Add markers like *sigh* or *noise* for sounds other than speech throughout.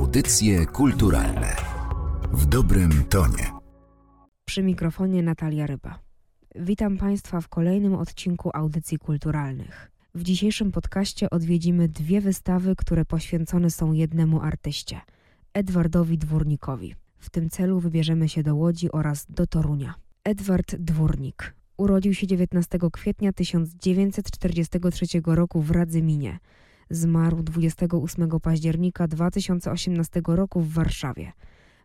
Audycje kulturalne w dobrym tonie. Przy mikrofonie Natalia Ryba. Witam Państwa w kolejnym odcinku Audycji Kulturalnych. W dzisiejszym podcaście odwiedzimy dwie wystawy, które poświęcone są jednemu artyście Edwardowi Dwórnikowi. W tym celu wybierzemy się do Łodzi oraz do Torunia. Edward Dwórnik urodził się 19 kwietnia 1943 roku w Radzyminie. Zmarł 28 października 2018 roku w Warszawie.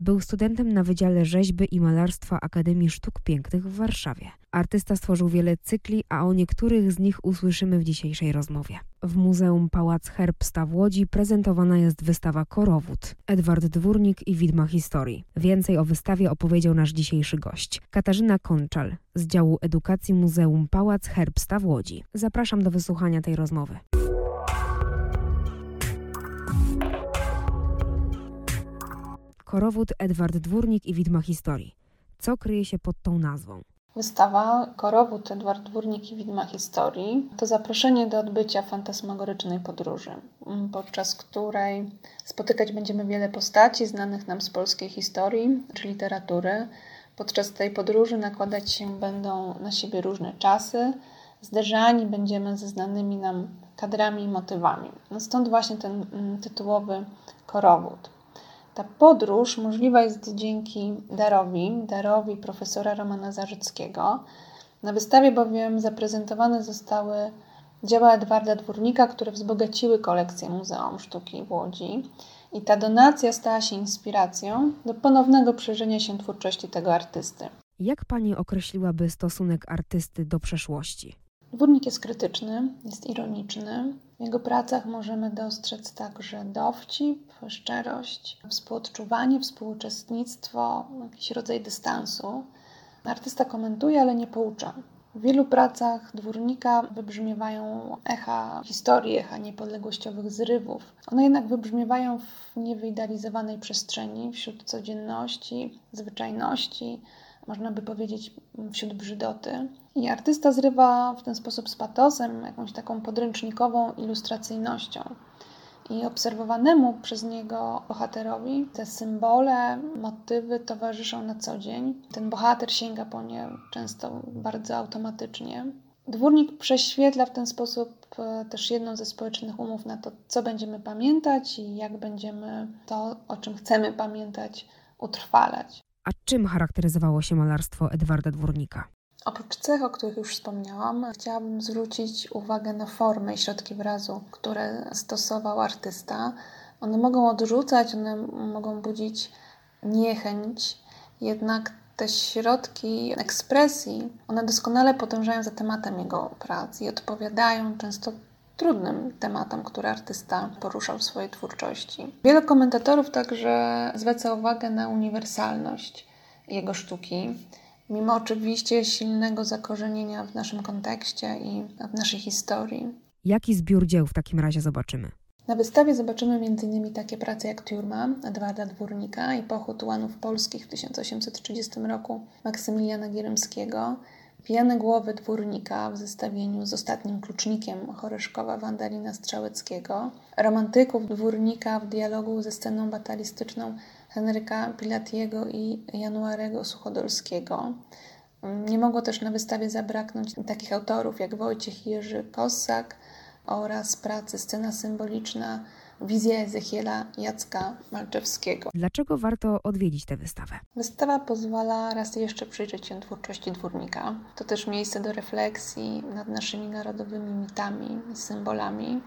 Był studentem na Wydziale Rzeźby i Malarstwa Akademii Sztuk Pięknych w Warszawie. Artysta stworzył wiele cykli, a o niektórych z nich usłyszymy w dzisiejszej rozmowie. W Muzeum Pałac Herbsta w Łodzi prezentowana jest wystawa Korowód, Edward Dwórnik i Widma Historii. Więcej o wystawie opowiedział nasz dzisiejszy gość, Katarzyna Konczal z działu edukacji Muzeum Pałac Herbsta w Łodzi. Zapraszam do wysłuchania tej rozmowy. Korowód Edward Dwórnik i Widma Historii. Co kryje się pod tą nazwą? Wystawa Korowód Edward Dwórnik i Widma Historii to zaproszenie do odbycia fantasmagorycznej podróży, podczas której spotykać będziemy wiele postaci znanych nam z polskiej historii czy literatury. Podczas tej podróży nakładać się będą na siebie różne czasy, zderzani będziemy ze znanymi nam kadrami i motywami. No stąd właśnie ten tytułowy korowód. Ta podróż możliwa jest dzięki darowi, darowi profesora Romana Zarzyckiego. Na wystawie bowiem zaprezentowane zostały dzieła Edwarda Dwórnika, które wzbogaciły kolekcję Muzeum Sztuki w Łodzi. I ta donacja stała się inspiracją do ponownego przeżenia się twórczości tego artysty. Jak pani określiłaby stosunek artysty do przeszłości? Dwórnik jest krytyczny, jest ironiczny. W jego pracach możemy dostrzec także dowcip, szczerość, współodczuwanie, współuczestnictwo, jakiś rodzaj dystansu. Artysta komentuje, ale nie poucza. W wielu pracach dwórnika wybrzmiewają echa historii, echa niepodległościowych zrywów. One jednak wybrzmiewają w niewyidealizowanej przestrzeni, wśród codzienności, zwyczajności, można by powiedzieć wśród brzydoty. I artysta zrywa w ten sposób z patosem, jakąś taką podręcznikową ilustracyjnością. I obserwowanemu przez niego bohaterowi te symbole, motywy towarzyszą na co dzień. Ten bohater sięga po nie często bardzo automatycznie. Dwórnik prześwietla w ten sposób e, też jedną ze społecznych umów na to, co będziemy pamiętać i jak będziemy to, o czym chcemy pamiętać, utrwalać. A czym charakteryzowało się malarstwo Edwarda Dwórnika? Oprócz cech, o których już wspomniałam, chciałabym zwrócić uwagę na formę i środki wyrazu, które stosował artysta. One mogą odrzucać, one mogą budzić niechęć, jednak te środki ekspresji, one doskonale podążają za tematem jego prac i odpowiadają często trudnym tematom, które artysta poruszał w swojej twórczości. Wiele komentatorów także zwraca uwagę na uniwersalność jego sztuki, mimo oczywiście silnego zakorzenienia w naszym kontekście i w naszej historii. Jaki zbiór dzieł w takim razie zobaczymy? Na wystawie zobaczymy m.in. takie prace jak Tiurma Edwarda Dwórnika i Pochód Łanów Polskich w 1830 roku Maksymiliana Gierymskiego, Pijane głowy dwórnika w zestawieniu z ostatnim klucznikiem Choreszkowa Wandalina Strzałeckiego, romantyków dwórnika w dialogu ze sceną batalistyczną Henryka Pilatiego i Januarego Suchodolskiego. Nie mogło też na wystawie zabraknąć takich autorów jak Wojciech Jerzy Kossak oraz pracy Scena symboliczna Wizja Ezechiela Jacka Malczewskiego. Dlaczego warto odwiedzić tę wystawę? Wystawa pozwala raz jeszcze przyjrzeć się twórczości dwórnika. To też miejsce do refleksji nad naszymi narodowymi mitami i symbolami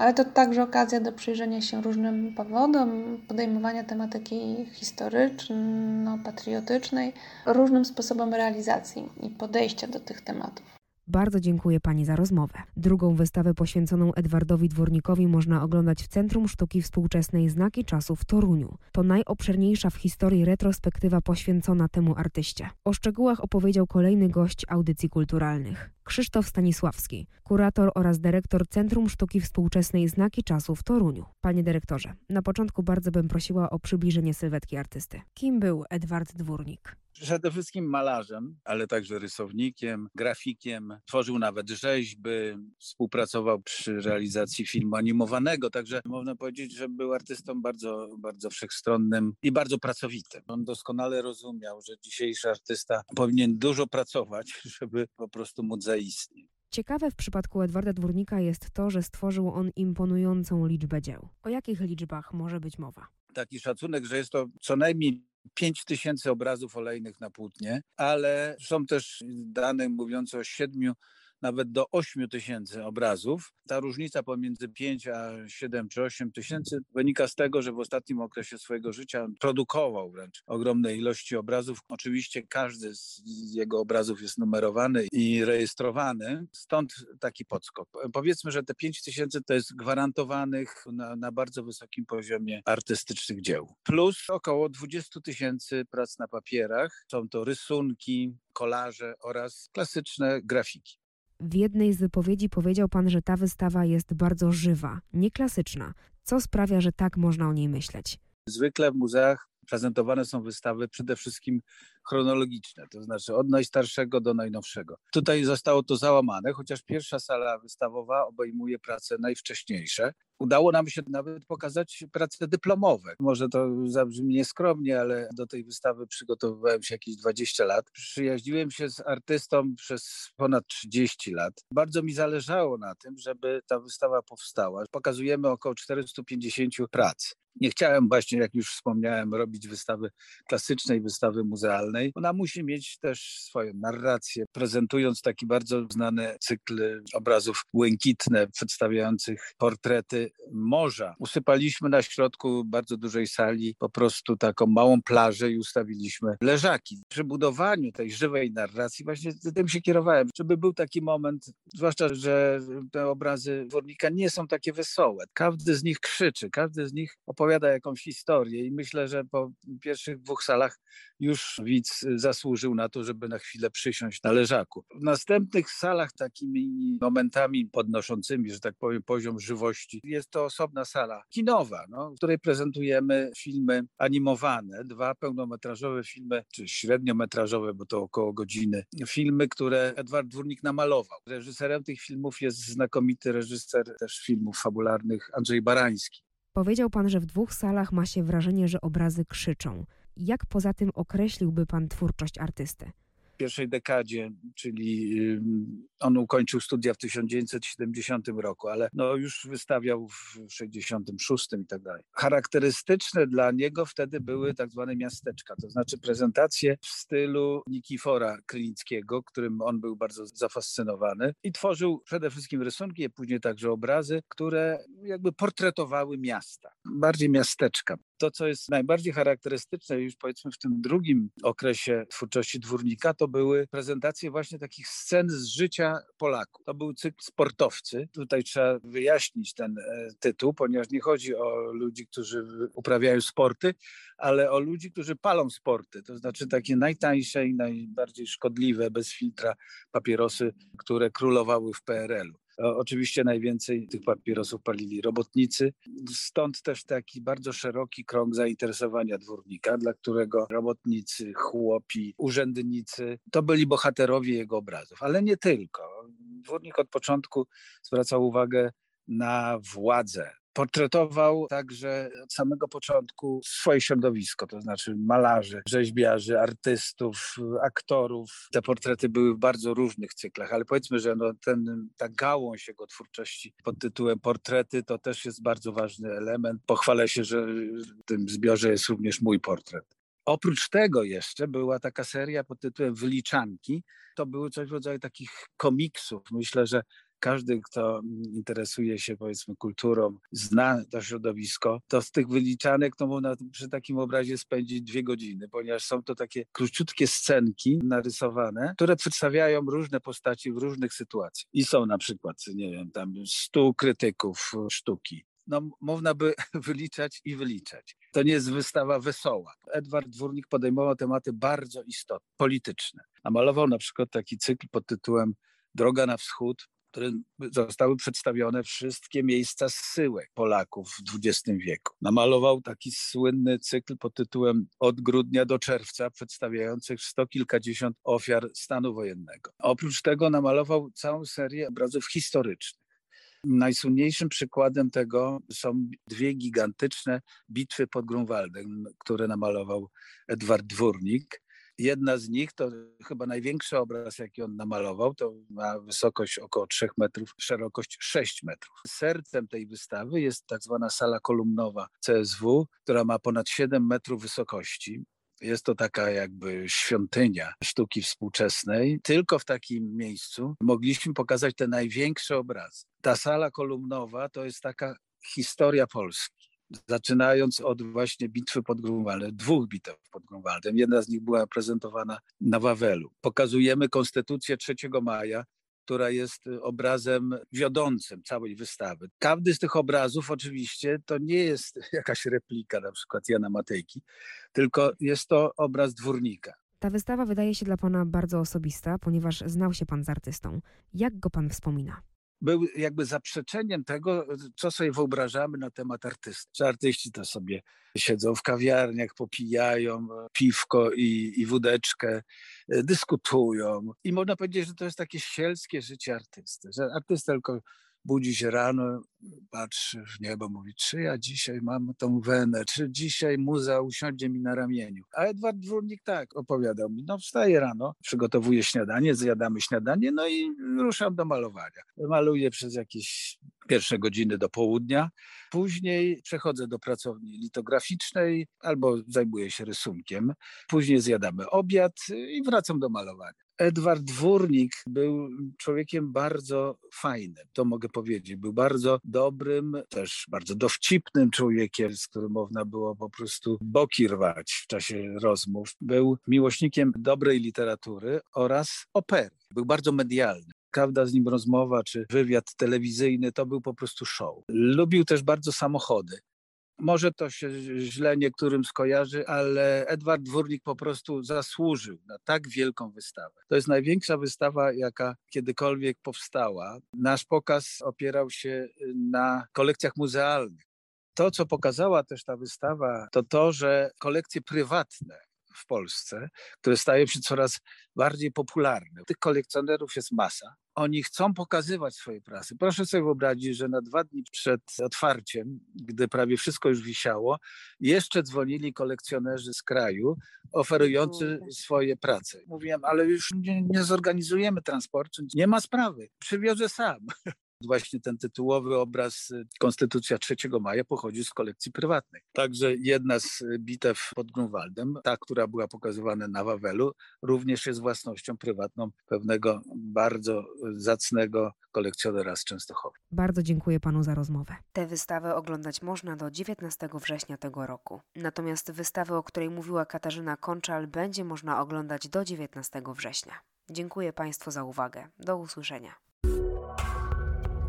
ale to także okazja do przyjrzenia się różnym powodom, podejmowania tematyki historyczno-patriotycznej, różnym sposobom realizacji i podejścia do tych tematów. Bardzo dziękuję Pani za rozmowę. Drugą wystawę poświęconą Edwardowi Dwornikowi można oglądać w Centrum Sztuki Współczesnej Znaki Czasu w Toruniu. To najobszerniejsza w historii retrospektywa poświęcona temu artyście. O szczegółach opowiedział kolejny gość audycji kulturalnych. Krzysztof Stanisławski, kurator oraz dyrektor Centrum Sztuki Współczesnej Znaki Czasu w Toruniu. Panie dyrektorze, na początku bardzo bym prosiła o przybliżenie sylwetki artysty. Kim był Edward Dwórnik? Przede wszystkim malarzem, ale także rysownikiem, grafikiem. Tworzył nawet rzeźby, współpracował przy realizacji filmu animowanego, także można powiedzieć, że był artystą bardzo, bardzo wszechstronnym i bardzo pracowitym. On doskonale rozumiał, że dzisiejszy artysta powinien dużo pracować, *laughs* żeby po prostu móc zaistnieć. Ciekawe w przypadku Edwarda Dwórnika jest to, że stworzył on imponującą liczbę dzieł. O jakich liczbach może być mowa? Taki szacunek, że jest to co najmniej 5 tysięcy obrazów olejnych na płótnie, ale są też dane mówiące o 7 nawet do 8 tysięcy obrazów. Ta różnica pomiędzy 5 a 7 czy 8 tysięcy wynika z tego, że w ostatnim okresie swojego życia produkował wręcz ogromne ilości obrazów. Oczywiście każdy z jego obrazów jest numerowany i rejestrowany, stąd taki podskok. Powiedzmy, że te 5 tysięcy to jest gwarantowanych na, na bardzo wysokim poziomie artystycznych dzieł. Plus około 20 tysięcy prac na papierach. Są to rysunki, kolaże oraz klasyczne grafiki. W jednej z wypowiedzi powiedział pan, że ta wystawa jest bardzo żywa, nieklasyczna. Co sprawia, że tak można o niej myśleć? Zwykle w muzeach prezentowane są wystawy przede wszystkim chronologiczne, to znaczy od najstarszego do najnowszego. Tutaj zostało to załamane, chociaż pierwsza sala wystawowa obejmuje prace najwcześniejsze. Udało nam się nawet pokazać prace dyplomowe. Może to zabrzmi nieskromnie, ale do tej wystawy przygotowywałem się jakieś 20 lat. Przyjaźniłem się z artystą przez ponad 30 lat. Bardzo mi zależało na tym, żeby ta wystawa powstała. Pokazujemy około 450 prac. Nie chciałem właśnie, jak już wspomniałem, robić wystawy klasycznej, wystawy muzealnej. Ona musi mieć też swoją narrację, prezentując taki bardzo znany cykl obrazów błękitne, przedstawiających portrety morza. Usypaliśmy na środku bardzo dużej sali po prostu taką małą plażę i ustawiliśmy leżaki. Przy budowaniu tej żywej narracji właśnie tym się kierowałem, żeby był taki moment, zwłaszcza, że te obrazy Dwornika nie są takie wesołe. Każdy z nich krzyczy, każdy z nich opowiada jakąś historię i myślę, że po pierwszych dwóch salach już widz zasłużył na to, żeby na chwilę przysiąść na leżaku. W następnych salach takimi momentami podnoszącymi, że tak powiem, poziom żywości jest to osobna sala kinowa, no, w której prezentujemy filmy animowane, dwa pełnometrażowe filmy, czy średniometrażowe, bo to około godziny, filmy, które Edward Dwórnik namalował. Reżyserem tych filmów jest znakomity reżyser też filmów fabularnych Andrzej Barański. Powiedział pan, że w dwóch salach ma się wrażenie, że obrazy krzyczą. Jak poza tym określiłby pan twórczość artysty? Pierwszej dekadzie, czyli on ukończył studia w 1970 roku, ale no już wystawiał w 66 i tak dalej. Charakterystyczne dla niego wtedy były tak zwane miasteczka, to znaczy prezentacje w stylu Nikifora Krynickiego, którym on był bardzo zafascynowany i tworzył przede wszystkim rysunki, a później także obrazy, które jakby portretowały miasta, bardziej miasteczka. To, co jest najbardziej charakterystyczne już powiedzmy w tym drugim okresie twórczości Dwórnika, to były prezentacje właśnie takich scen z życia Polaków. To był cykl sportowcy. Tutaj trzeba wyjaśnić ten e, tytuł, ponieważ nie chodzi o ludzi, którzy uprawiają sporty, ale o ludzi, którzy palą sporty. To znaczy takie najtańsze i najbardziej szkodliwe, bez filtra papierosy, które królowały w PRL-u. Oczywiście najwięcej tych papierosów palili robotnicy, stąd też taki bardzo szeroki krąg zainteresowania dwórnika, dla którego robotnicy, chłopi, urzędnicy to byli bohaterowie jego obrazów, ale nie tylko. Dwórnik od początku zwracał uwagę na władzę, portretował także od samego początku swoje środowisko, to znaczy malarzy, rzeźbiarzy, artystów, aktorów. Te portrety były w bardzo różnych cyklach, ale powiedzmy, że no ten, ta gałąź jego twórczości pod tytułem portrety to też jest bardzo ważny element. Pochwalę się, że w tym zbiorze jest również mój portret. Oprócz tego jeszcze była taka seria pod tytułem Wyliczanki. To były coś w rodzaju takich komiksów. Myślę, że każdy, kto interesuje się powiedzmy kulturą, zna to środowisko, to z tych wyliczanek to można przy takim obrazie spędzić dwie godziny, ponieważ są to takie króciutkie scenki narysowane, które przedstawiają różne postaci w różnych sytuacjach. I są na przykład, nie wiem, tam stu krytyków sztuki, no, można by *laughs* wyliczać i wyliczać. To nie jest wystawa wesoła. Edward Dwórnik podejmował tematy bardzo istotne, polityczne. Namalował na przykład taki cykl pod tytułem Droga na wschód, którym zostały przedstawione wszystkie miejsca zsyłek Polaków w XX wieku. Namalował taki słynny cykl pod tytułem Od grudnia do czerwca, przedstawiających sto kilkadziesiąt ofiar stanu wojennego. Oprócz tego namalował całą serię obrazów historycznych. Najsłynniejszym przykładem tego są dwie gigantyczne bitwy pod Grunwaldem, które namalował Edward Dwórnik. Jedna z nich to chyba największy obraz, jaki on namalował, to ma wysokość około 3 metrów, szerokość 6 metrów. Sercem tej wystawy jest tak zwana sala kolumnowa CSW, która ma ponad 7 metrów wysokości. Jest to taka jakby świątynia sztuki współczesnej. Tylko w takim miejscu mogliśmy pokazać te największe obrazy. Ta sala kolumnowa to jest taka historia Polski zaczynając od właśnie bitwy pod Grunwaldem, dwóch bitew pod Grunwaldem. Jedna z nich była prezentowana na Wawelu. Pokazujemy Konstytucję 3 maja, która jest obrazem wiodącym całej wystawy. Każdy z tych obrazów oczywiście to nie jest *laughs* jakaś replika na przykład Jana Matejki, tylko jest to obraz dwórnika. Ta wystawa wydaje się dla Pana bardzo osobista, ponieważ znał się Pan z artystą. Jak go Pan wspomina? Był jakby zaprzeczeniem tego, co sobie wyobrażamy na temat artysty. Artyści to sobie siedzą w kawiarniach, popijają piwko i, i wódeczkę, dyskutują. I można powiedzieć, że to jest takie sielskie życie artysty, że artysta tylko budzi się rano, patrzy w niebo, mówi, czy ja dzisiaj mam tą wenę, czy dzisiaj muza usiądzie mi na ramieniu. A Edward Dwórnik tak opowiadał mi, no wstaję rano, przygotowuję śniadanie, zjadamy śniadanie, no i ruszam do malowania. Maluję przez jakieś pierwsze godziny do południa, później przechodzę do pracowni litograficznej albo zajmuję się rysunkiem, później zjadamy obiad i wracam do malowania. Edward Dwórnik był człowiekiem bardzo fajnym, to mogę powiedzieć. Był bardzo dobrym, też bardzo dowcipnym człowiekiem, z którym można było po prostu boki rwać w czasie rozmów. Był miłośnikiem dobrej literatury oraz opery. Był bardzo medialny każda z nim rozmowa czy wywiad telewizyjny to był po prostu show. Lubił też bardzo samochody. Może to się źle niektórym skojarzy, ale Edward Dwórnik po prostu zasłużył na tak wielką wystawę. To jest największa wystawa, jaka kiedykolwiek powstała. Nasz pokaz opierał się na kolekcjach muzealnych. To, co pokazała też ta wystawa, to to, że kolekcje prywatne w Polsce, które stają się coraz bardziej popularne. Tych kolekcjonerów jest masa. Oni chcą pokazywać swoje prasy. Proszę sobie wyobrazić, że na dwa dni przed otwarciem, gdy prawie wszystko już wisiało, jeszcze dzwonili kolekcjonerzy z kraju, oferujący swoje prace. Mówiłem, ale już nie, nie zorganizujemy transportu, nie ma sprawy, przywiozę sam. Właśnie ten tytułowy obraz y, Konstytucja 3 maja pochodzi z kolekcji prywatnej. Także jedna z y, bitew pod Grunwaldem, ta, która była pokazywana na Wawelu, również jest własnością prywatną pewnego bardzo zacnego kolekcjonera z Częstochowy. Bardzo dziękuję panu za rozmowę. Tę wystawę oglądać można do 19 września tego roku. Natomiast wystawę, o której mówiła Katarzyna Konczal, będzie można oglądać do 19 września. Dziękuję Państwu za uwagę. Do usłyszenia.